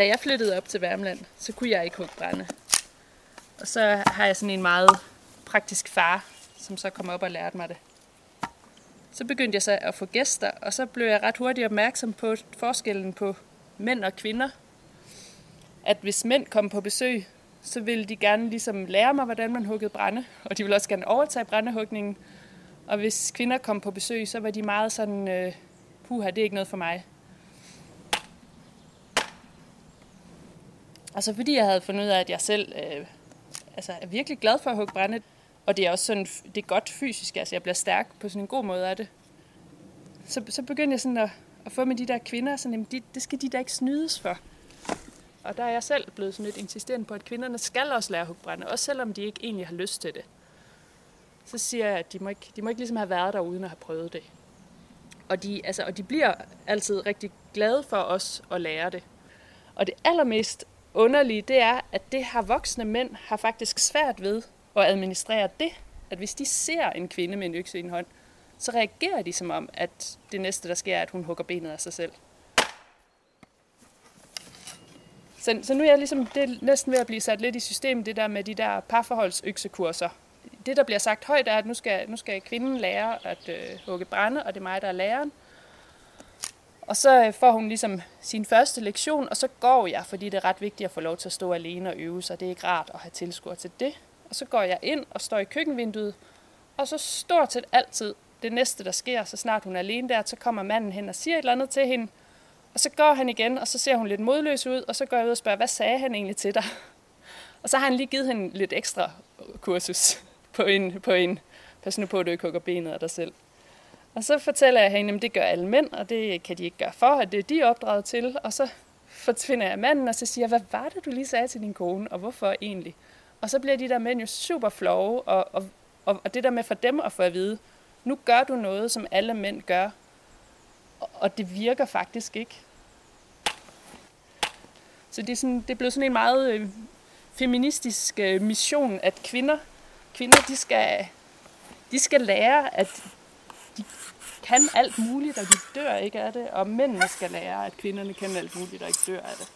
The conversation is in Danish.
Da jeg flyttede op til Værmland, så kunne jeg ikke hugge brænde. Og så har jeg sådan en meget praktisk far, som så kom op og lærte mig det. Så begyndte jeg så at få gæster, og så blev jeg ret hurtigt opmærksom på forskellen på mænd og kvinder. At hvis mænd kom på besøg, så ville de gerne ligesom lære mig, hvordan man huggede brænde, og de ville også gerne overtage brændehugningen. Og hvis kvinder kom på besøg, så var de meget sådan, øh, puha, det er ikke noget for mig. Altså fordi jeg havde fundet ud af, at jeg selv øh, altså, er virkelig glad for at hugge brænde. Og det er også sådan, det er godt fysisk, altså jeg bliver stærk på sådan en god måde af det. Så, så begyndte jeg sådan at, at få med de der kvinder, sådan, jamen, de, det skal de da ikke snydes for. Og der er jeg selv blevet sådan lidt insisterende på, at kvinderne skal også lære at hugge brænde, også selvom de ikke egentlig har lyst til det. Så siger jeg, at de må ikke, de må ikke ligesom have været der uden at have prøvet det. Og de, altså, og de bliver altid rigtig glade for os at lære det. Og det allermest underlige, det er, at det har voksne mænd har faktisk svært ved at administrere det. At hvis de ser en kvinde med en økse i en hånd, så reagerer de som om, at det næste, der sker, er, at hun hugger benet af sig selv. Så, så nu er jeg ligesom, det er næsten ved at blive sat lidt i systemet, det der med de der parforholdsøksekurser. Det, der bliver sagt højt, er, at nu skal, nu skal kvinden lære at øh, hugge brænde, og det er mig, der er læreren. Og så øh, får hun ligesom sin første lektion, og så går jeg, fordi det er ret vigtigt at få lov til at stå alene og øve sig. Det er ikke rart at have tilskuer til det. Og så går jeg ind og står i køkkenvinduet, og så stort set altid det næste, der sker, så snart hun er alene der, så kommer manden hen og siger et eller andet til hende, og så går han igen, og så ser hun lidt modløs ud, og så går jeg ud og spørger, hvad sagde han egentlig til dig? Og så har han lige givet hende lidt ekstra kursus på en, på en pas nu på, at du ikke hugger benet af dig selv. Og så fortæller jeg hende, at det gør alle mænd, og det kan de ikke gøre for, at det er de opdraget til. Og så finder jeg manden, og så siger jeg, hvad var det, du lige sagde til din kone, og hvorfor egentlig? Og så bliver de der mænd jo super flove, og, og, og, og det der med for dem at få at vide, nu gør du noget, som alle mænd gør, og det virker faktisk ikke. Så det er, sådan, det er blevet sådan en meget øh, feministisk øh, mission, at kvinder, kvinder de skal, de skal lære, at de kan alt muligt, og de dør ikke af det, og mændene skal lære, at kvinderne kan alt muligt, og ikke dør af det.